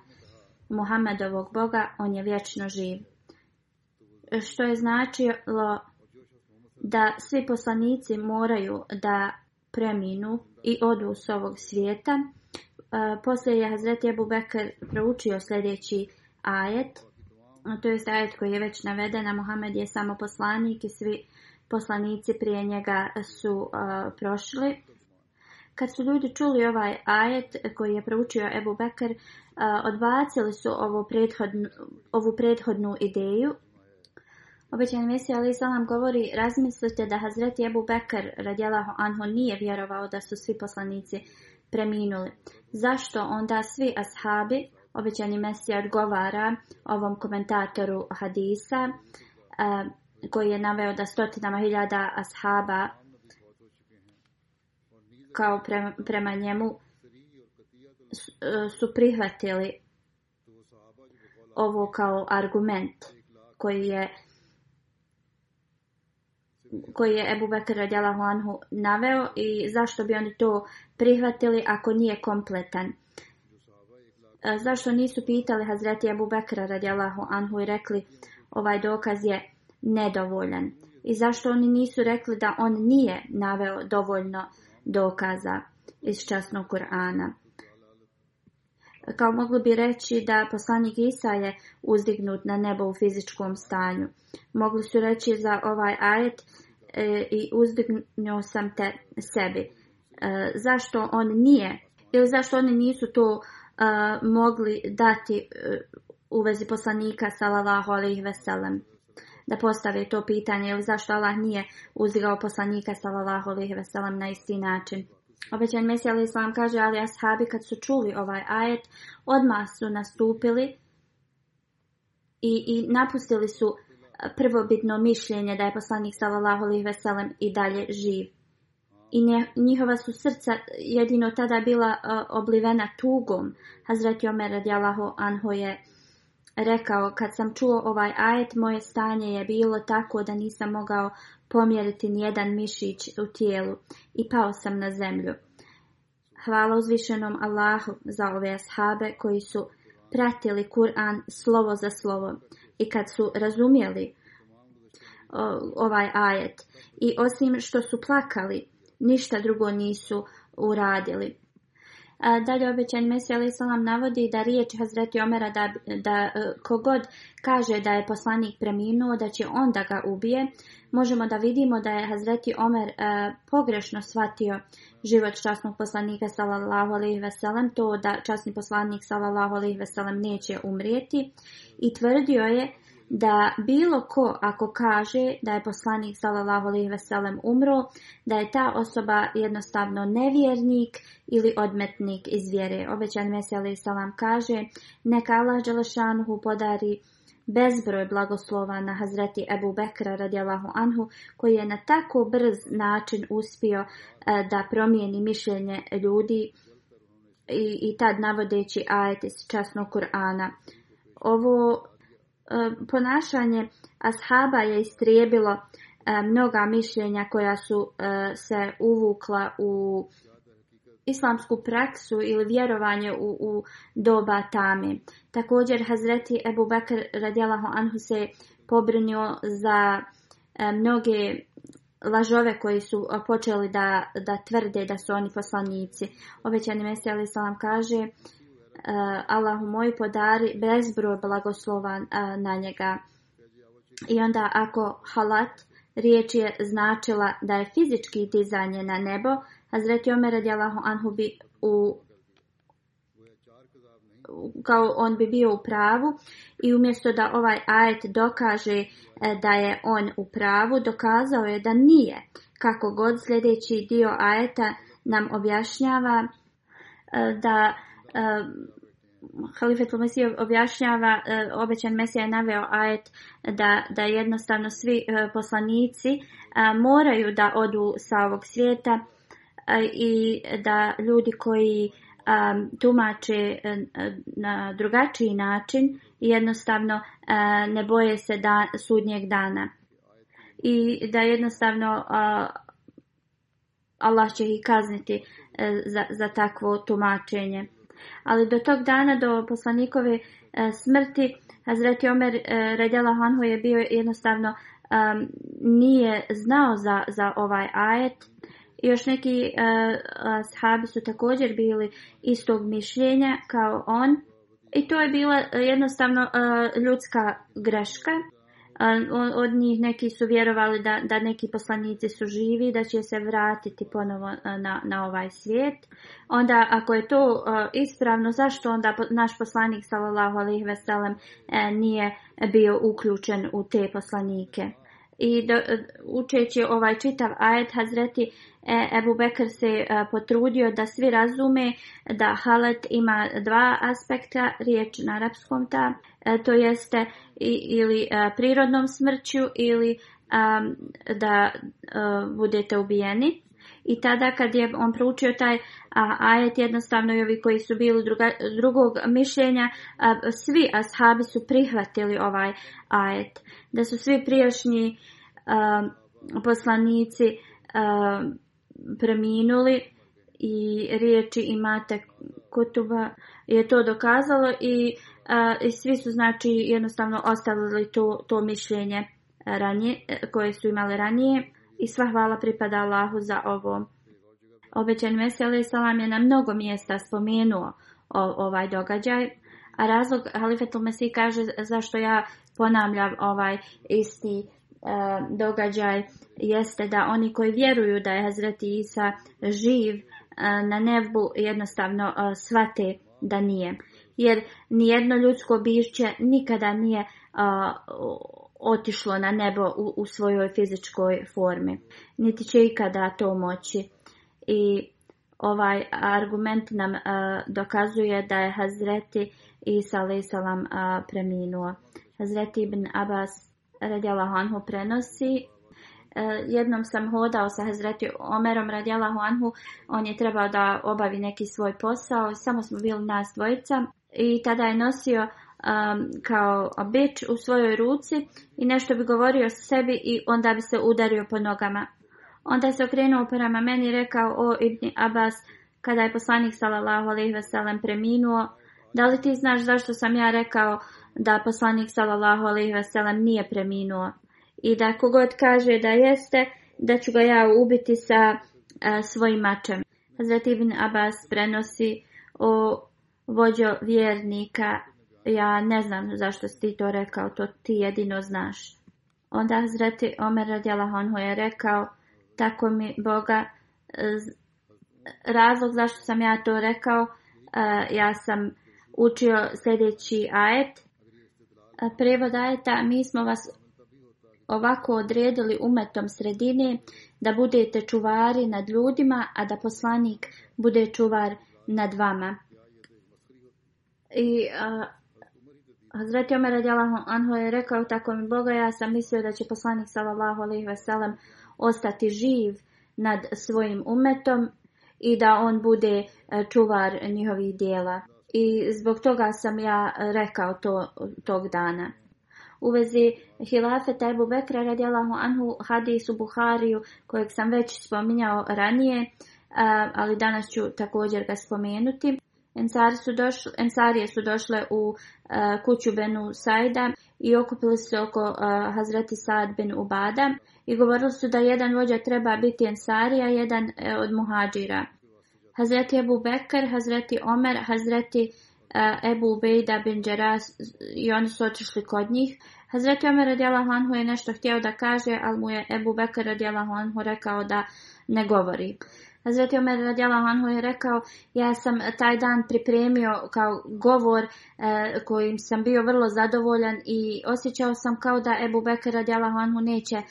Muhammedovog Boga, on je vječno živ. Što je značilo da svi poslanici moraju da preminu i odu s ovog svijeta. E, poslije je Hazreti Ebu Bekr proučio sljedeći ajet, to je ajet koji je već a Muhammed je samo poslanik i svi poslanici prije njega su e, prošli. Kad su ljudi čuli ovaj ajet koji je proučio Ebu Bekr, odbacili su ovu prethodnu, ovu prethodnu ideju. Obećan Mesija Ali Salam govori, razmislite da Hazreti Ebu Bekr radijalahu anho, nije vjerovao da su svi poslanici preminuli. Zašto onda svi ashabi, obećani Mesija odgovara ovom komentatoru hadisa, koji je naveo da stotinama hiljada ashaba kao prema, njemu e, su prihvatili ovo kao argument koji je koji je Ebu Bekir anhu naveo i zašto bi oni to prihvatili ako nije kompletan. E, zašto nisu pitali Hazreti Ebu Bekra radijalahu anhu i rekli ovaj dokaz je nedovoljan i zašto oni nisu rekli da on nije naveo dovoljno dokaza iz časnog Kur'ana. Kao mogli bi reći da poslanik Isa je uzdignut na nebo u fizičkom stanju. Mogli su reći za ovaj ajet e, i uzdignuo sam te sebi. E, zašto on nije ili zašto oni nisu to e, mogli dati u vezi poslanika sallallahu alaihi veselem da postave to pitanje zašto Allah nije uzigao poslanika sallallahu alejhi ve sellem na isti način. Obećan Mesija ali Islam kaže, ali ashabi kad su čuli ovaj ajet, odmah su nastupili i, i napustili su prvobitno mišljenje da je poslanik sallallahu alejhi i dalje živ. I njihova su srca jedino tada bila e, oblivena tugom. Hazreti Omer radijalahu anhu je rekao, kad sam čuo ovaj ajet, moje stanje je bilo tako da nisam mogao pomjeriti nijedan mišić u tijelu i pao sam na zemlju. Hvala uzvišenom Allahu za ove ashabe koji su pratili Kur'an slovo za slovo i kad su razumjeli ovaj ajet i osim što su plakali, ništa drugo nisu uradili. Dalje obećan Mesija salam navodi da riječ Hazreti Omera da, da e, kogod kaže da je poslanik preminuo, da će on ga ubije. Možemo da vidimo da je Hazreti Omer e, pogrešno shvatio život časnog poslanika sallallahu alejhi ve to da časni poslanik sallallahu alejhi ve neće umrijeti i tvrdio je da bilo ko ako kaže da je poslanik sallallahu alejhi ve umro, da je ta osoba jednostavno nevjernik ili odmetnik iz vjere. Obećan salam kaže: Neka Allah dželešanu podari bezbroj blagoslova na Hazreti Ebu Bekra radijallahu anhu koji je na tako brz način uspio e, da promijeni mišljenje ljudi i, i tad navodeći ajet iz časnog Kur'ana. Ovo E, ponašanje ashaba je istrijebilo e, mnoga mišljenja koja su e, se uvukla u islamsku praksu ili vjerovanje u, u doba tame. Također Hazreti Ebu Bekr radijalahu anhu se pobrinio za mnoge lažove koji su počeli da, da tvrde da su oni poslanici. Obećani Mesija alaih Salam kaže E, Allahu moj podari bezbroj blagoslova e, na njega. I onda ako halat riječ je značila da je fizički dizanje na nebo, Hazreti Omer Allahu anhu bi u kao on bi bio u pravu i umjesto da ovaj ajet dokaže e, da je on u pravu, dokazao je da nije. Kako god sljedeći dio ajeta nam objašnjava da Halifetul Mesija objašnjava, e, obećan Mesija je naveo ajet da, da jednostavno svi e, poslanici e, moraju da odu sa ovog svijeta i da ljudi koji tumače na drugačiji način jednostavno ne boje se da, sudnjeg dana. I da jednostavno Allah će ih kazniti za takvo tumačenje ali do tog dana, do poslanikove e, smrti, Hazreti Omer e, Redjela je bio jednostavno nije znao za, za ovaj ajet. Još neki e, su također bili istog mišljenja kao on. I to je bila e, jednostavno e, ljudska greška od njih neki su vjerovali da, da neki poslanici su živi, da će se vratiti ponovo e, na, na ovaj svijet. Onda ako je to e, ispravno, zašto onda naš poslanik sallallahu alejhi ve e, nije bio uključen u te poslanike? I učeći ovaj čitav ajet Hazreti E, Ebu Bekr se e, potrudio da svi razume da halet ima dva aspekta, riječ na arapskom ta, e, to jeste ili prirodnom smrću ili da budete ubijeni. I tada kad je on proučio taj ajet, jednostavno i ovi koji su bili drugog mišljenja, svi ashabi su prihvatili ovaj ajet. Da su svi prijašnji poslanici preminuli i riječi imate kutuba je to dokazalo i, i svi su znači jednostavno ostavili to, to mišljenje ranije, e, koje su imali ranije i sva hvala pripada Allahu za ovo. Obećan Veseli Salam je na mnogo mjesta spomenuo ovaj događaj, a razlog Halifetul Mesih kaže zašto ja ponavljam ovaj isti E, događaj jeste da oni koji vjeruju da je Hazreti Isa živ e, na nebu jednostavno e, shvate da nije. Jer nijedno ljudsko bišće nikada nije otišlo na nebo u, svojoj fizičkoj formi. Niti će ikada to moći. I ovaj argument nam dokazuje da je Hazreti Isa sa salam preminuo. Hazreti ibn Abbas radjala Hanhu prenosi e, jednom sam hodao sa Hazreti Omerom Radjala Hanhu, on je trebao da obavi neki svoj posao, samo smo bili nas dvojica i tada je nosio um, kao bić u svojoj ruci i nešto bi govorio sebi i onda bi se udario po nogama. Onda se okrenuo prema meni i rekao o Ibn Abbas kada je poslanik sallallahu alejhi ve preminuo, da li ti znaš zašto sam ja rekao da poslanik sallallahu alejhi ve sellem nije preminuo i da kogod kaže da jeste, da ću ga ja ubiti sa e, svojim mačem. Hazrat Ibn Abbas prenosi o vođo vjernika, ja ne znam zašto si ti to rekao, to ti jedino znaš. Onda Hazrat Omer anhu je rekao, tako mi Boga, e, razlog zašto sam ja to rekao, e, ja sam učio sljedeći ajet, prevod ajeta mi smo vas ovako odredili umetom sredine da budete čuvari nad ljudima, a da poslanik bude čuvar nad vama. I a, Hazreti Omer je rekao tako mi Boga, ja sam mislio da će poslanik sallallahu alaihi sellem ostati živ nad svojim umetom i da on bude e, čuvar njihovih dijela i zbog toga sam ja e, rekao to tog dana. U vezi hilafeta Ebu Bekra radijalahu anhu hadisu Buhariju kojeg sam već spominjao ranije, e, ali danas ću također ga spomenuti. Ensari su došle, Ensarije su došle u e, kuću Benu Sajda i okupili se oko Hazreti Saad u Ubada i govorili su da jedan vođa treba biti Ensarija, jedan od muhađira. Hazreti Ebu Bekr, Hazreti Omer, Hazreti e, Ebu Ubejda bin Džeras i oni su otišli kod njih. Hazreti Omer radijala Honhu je nešto htio da kaže, ali mu je Ebu Bekr radijala Honhu rekao da ne govori. Hazreti Omer radijala Honhu je rekao, ja sam taj dan pripremio kao govor e, kojim sam bio vrlo zadovoljan i osjećao sam kao da Ebu Bekr radijala Honhu neće e,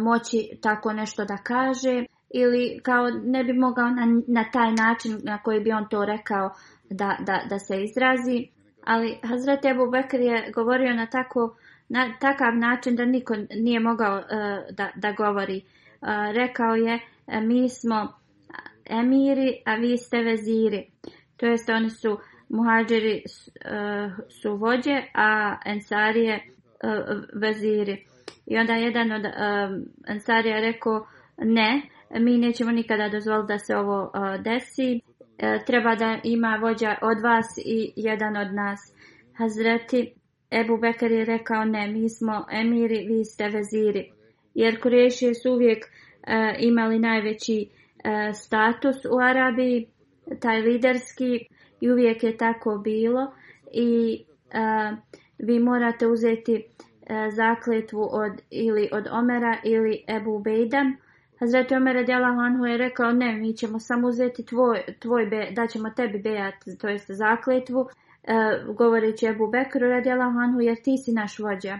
moći tako nešto da kaže ili kao ne bi mogao na, taj način na koji bi on to rekao da, da, da se izrazi. Ali Hazrat Ebu Bekr je govorio na, tako, na takav način da niko nije mogao e, da, da govori. E, rekao je e, mi smo emiri, a vi ste veziri. To jest oni su muhađeri su vođe, a ensarije veziri. I onda jedan od ensarija rekao ne, mi nećemo nikada dozvoliti da se ovo uh, desi. Uh, treba da ima vođa od vas i jedan od nas. Hazreti Ebu Bekar je rekao ne, mi smo emiri, vi ste veziri. Jer Kureši su uvijek uh, imali najveći status u Arabiji, taj liderski i uvijek je tako bilo i vi morate uzeti zakletvu od ili od Omera ili Ebu Bejda Hazreti Omer radijallahu anhu je rekao ne, mi ćemo samo uzeti tvoj, tvoj be, tebi bejat, to jest zakletvu, e, govoreći Ebu Bekru radijallahu anhu, jer ti si naš vođa.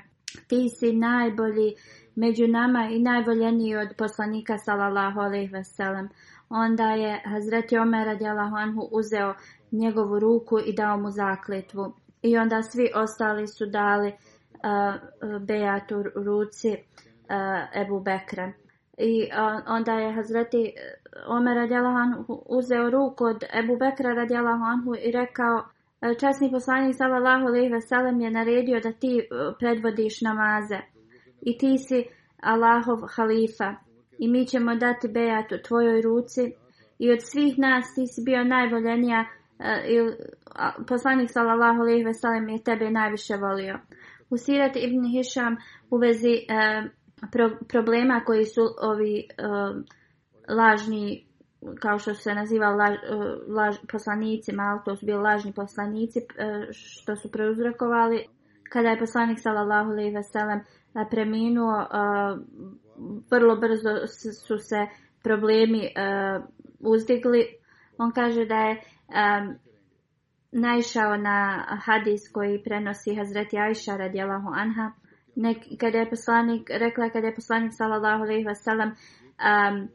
Ti si najbolji među nama i najvoljeniji od poslanika sallallahu alaihi veselem. Onda je Hazreti Omer radijallahu anhu uzeo njegovu ruku i dao mu zakletvu. I onda svi ostali su dali uh, ruci e, Ebu Bekra. I onda je Hazreti eh, Omer Radjalahan uzeo ruku od Ebu Bekra Radjalahanhu i rekao e, Časni poslanik sallallahu alaihi ve je naredio da ti eh, predvodiš namaze i ti si Allahov halifa i mi ćemo dati bejat u tvojoj ruci i od svih nas ti si bio najvoljenija eh, i poslanik sallallahu alaihi ve sellem je tebe najviše volio. U Sirat ibn Hisham u vezi problema koji su ovi e, lažni kao što se naziva laž, e, laž, to su bili lažni poslanici e, što su preuzrokovali. Kada je poslanik sallallahu alaihi ve preminuo, vrlo brzo su se problemi uzdigli. On kaže da je naišao na hadis koji prenosi Hazreti Aisha radijalahu anha nek, kada je poslanik, rekla je kada je poslanik sallallahu ve sellem um,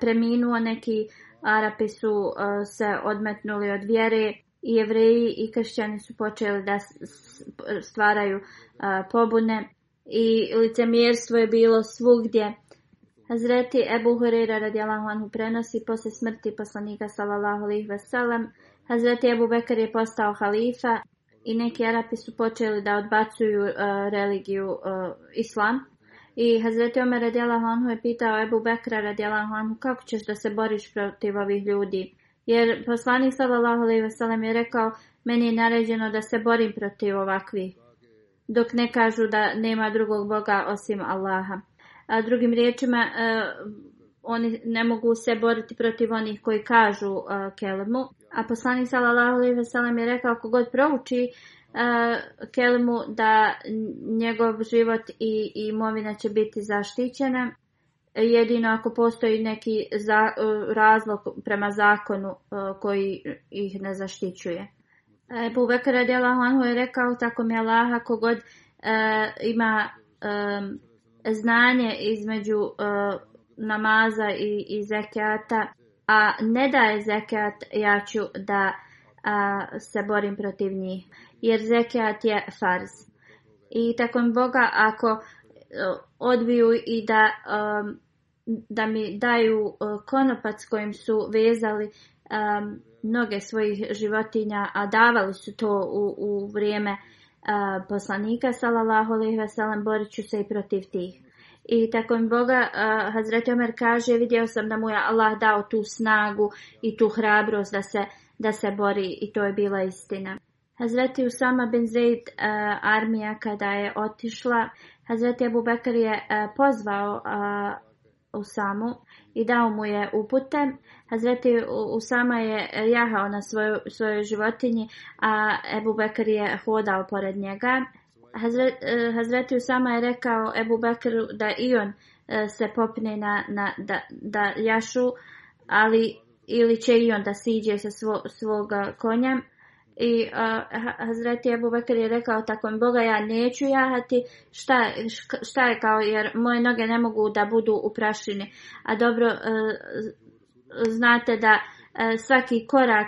preminuo, neki Arapi su e, se odmetnuli od vjere i jevreji i kršćani su počeli da stvaraju e, pobune i licemjerstvo je bilo svugdje. Hazreti Ebu Hurira radijalahu anhu prenosi posle smrti poslanika sallallahu ve sellem Hazreti Ebu Bekar je postao halifa i neki Arapi su počeli da odbacuju e, religiju e, islam. I Hazreti Omer radijala je pitao Ebu Bekra radijela Honhu kako ćeš da se boriš protiv ovih ljudi. Jer poslanik sallallahu alaihi sallam je rekao meni je naređeno da se borim protiv ovakvih. Dok ne kažu da nema drugog Boga osim Allaha. A drugim riječima e, oni ne mogu se boriti protiv onih koji kažu kelemu a poslanik sallallahu alejhi ve sellem je rekao ako god prouči uh, e, kelmu da njegov život i, imovina će biti zaštićena jedino ako postoji neki e, razlog prema zakonu e, koji ih ne zaštićuje. Ebu Bekr anhu je rekao tako mi Allaha kogod ima znanje između namaza i, i zekijata a ne daje zekat, ja ću da se borim protiv njih. Jer zekat je farz. I tako Boga ako e, odbiju i da, um, da mi daju e, konopac kojim su vezali um, mnoge svojih životinja, a davali su to u, u vrijeme poslanika, salalahu alaihi borit ću se i protiv tih. I tako im Boga, uh, Hazreti Omer kaže, vidio sam da mu je Allah dao tu snagu i tu hrabrost da se, da se bori i to je bila istina. Hazreti Usama bin Zaid uh, armija kada je otišla, Hazreti Abu Bakr je uh, pozvao Usamu i dao mu je upute. Hazreti Usama je jahao na svojoj životinji, a Ebu Bekr je hodao pored njega. E, Hazreti Usama je rekao Ebu Bekru da i on e, se popne na, na da, da, jašu, ali ili će i on da siđe sa svog konja. I e, Hazreti Ebu Bekr je rekao tako Boga ja neću jahati šta, šta je kao jer moje noge ne mogu da budu u prašini. A dobro znate da svaki korak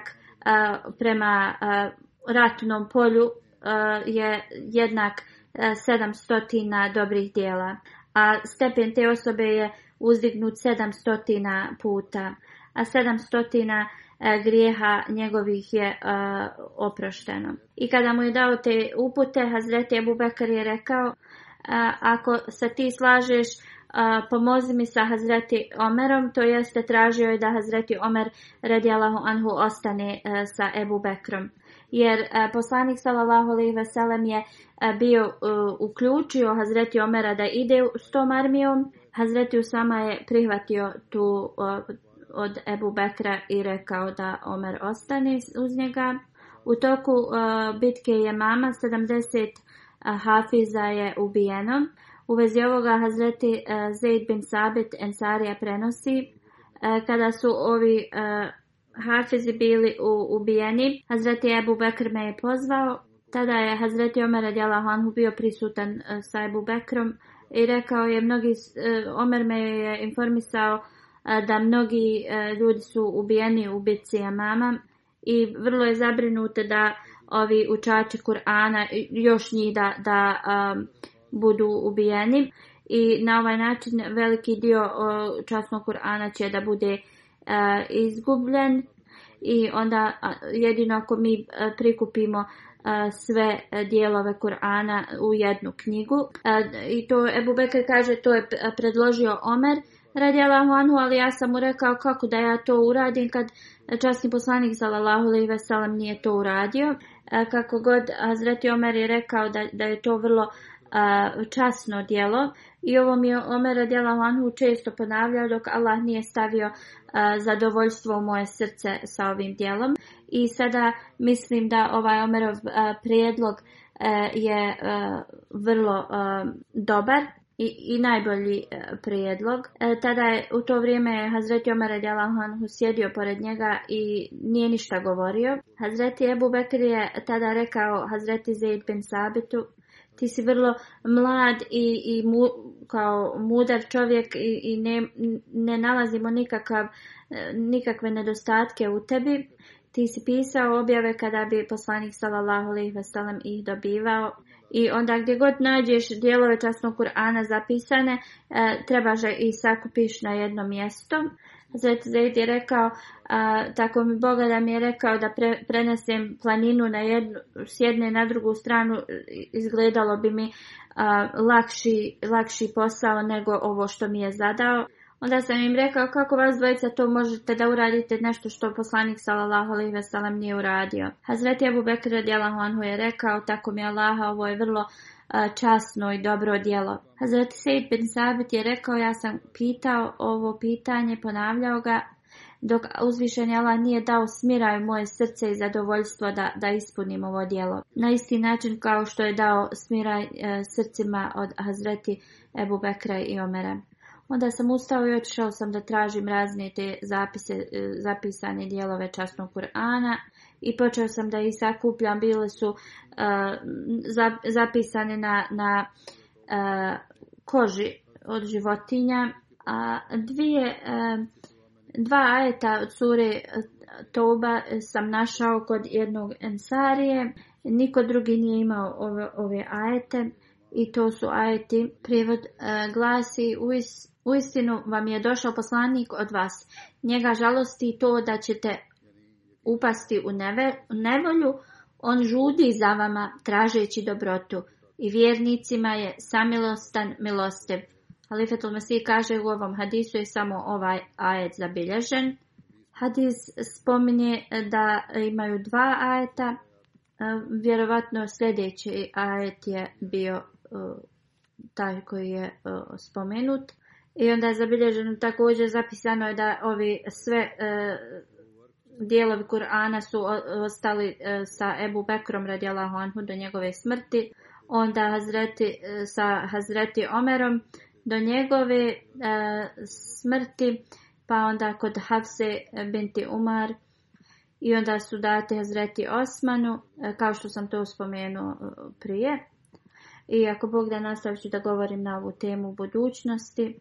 prema ratnom polju E, je jednak 700 e, dobrih dijela, a stepen te osobe je uzdignut 700 puta, a 700 e, grijeha njegovih je oprošteno. I kada mu je dao te upute, Hazreti Ebu Bekar je rekao, ako se ti slažeš, pomozi mi sa Hazreti Omerom, to jeste tražio je da Hazreti Omer radijalahu anhu ostane sa Ebu Bekrom jer e, poslanik sallallahu alejhi ve sellem je e, bio e, uključio Hazreti Omera da ide s tom armijom. Hazreti sama je prihvatio tu od Ebu Bekra i rekao da Omer ostane uz njega. U toku bitke je mama 70 Hafiza je ubijeno. U vezi ovoga Hazreti Zaid bin Sabit Ensarija prenosi kada su ovi Hafizi bili u, ubijeni, Hazreti Ebu Bekr me je pozvao. Tada je Hazreti Omer Hanhu bio prisutan e, sa Ebu Bekrom i rekao je mnogi, e, Omer me je informisao e, da mnogi ljudi su ubijeni u bitci Amama i vrlo je zabrinuto da ovi učači Kur'ana još njih da, da budu ubijeni i na ovaj način veliki dio časnog Kur'ana će da bude E, izgubljen i onda jedino ako mi e, prikupimo e, sve dijelove Kur'ana u jednu knjigu. I to Ebu Bekr kaže, to je predložio Omer radi anhu, ali ja sam mu rekao kako da ja to uradim kad časni poslanik sallallahu alejhi ve nije to uradio. Kako god Azreti Omer je rekao da, da je to vrlo a, časno djelo i ovo mi je Omer Adjela Hanhu često ponavljao dok Allah nije stavio zadovoljstvo u moje srce sa ovim djelom i sada mislim da ovaj Omerov prijedlog e, je e, vrlo e, dobar i, i najbolji prijedlog. tada je u to vrijeme Hazreti Omer Hanhu sjedio pored njega i nije ništa govorio. Hazreti Ebu Bekri je tada rekao Hazreti Zaid bin Sabitu ti si vrlo mlad i, i kao mudar čovjek i, i ne, ne nalazimo nikakav, e, nikakve nedostatke u tebi. Ti si pisao objave kada bi poslanik sallallahu alejhi ve ih dobivao i onda gdje god nađeš dijelove časnog Kur'ana zapisane, e, trebaš i sakupiš na jedno mjesto. Hazreti Zaid je rekao, a, tako mi Boga da mi je rekao da prenesem planinu na jednu, s jedne na drugu stranu, izgledalo bi mi lakši, lakši posao nego ovo što mi je zadao. Onda sam im rekao kako vas dvojica to možete da uradite nešto što poslanik sallallahu ve nije uradio. Hazreti Abu Bekr radijalahu anhu je rekao tako mi Allaha ovo je vrlo časno i dobro djelo. Hazreti Sejid bin Sabit je rekao, ja sam pitao ovo pitanje, ponavljao ga, dok uzvišen Allah nije dao smiraj moje srce i zadovoljstvo da, da ispunim ovo djelo. Na isti način kao što je dao smiraj e, srcima od Hazreti Ebu Bekra i Omera. Onda sam ustao i otišao sam da tražim razne te zapise, e, zapisane dijelove časnog Kur'ana i počeo sam da ih sakupljam, bile su e, zapisane na, na e, koži od životinja. A dvije, e, dva ajeta od Toba sam našao kod jednog ensarije. Niko drugi nije imao ove, ajete i to su ajeti. Prijevod glasi uistinu vam je došao poslanik od vas. Njega žalosti to da ćete upasti u nevolju, on žudi za vama tražeći dobrotu i vjernicima je samilostan milostiv. Halifetul Mesih kaže u ovom hadisu je samo ovaj ajet zabilježen. Hadis spominje da imaju dva ajeta. E, vjerovatno sljedeći ajet je bio e, taj koji je e, spomenut. I onda je zabilježeno također zapisano je da ovi sve dijelovi Kur'ana su ostali e, sa Ebu Bekrom radila anhu do njegove smrti, onda Hazreti, e, sa Hazreti Omerom do njegove e, smrti, pa onda kod Hafse binti Umar i onda su dati Hazreti Osmanu, kao što sam to spomenuo prije. I ako Bog da nastavit ću da govorim na ovu temu u budućnosti.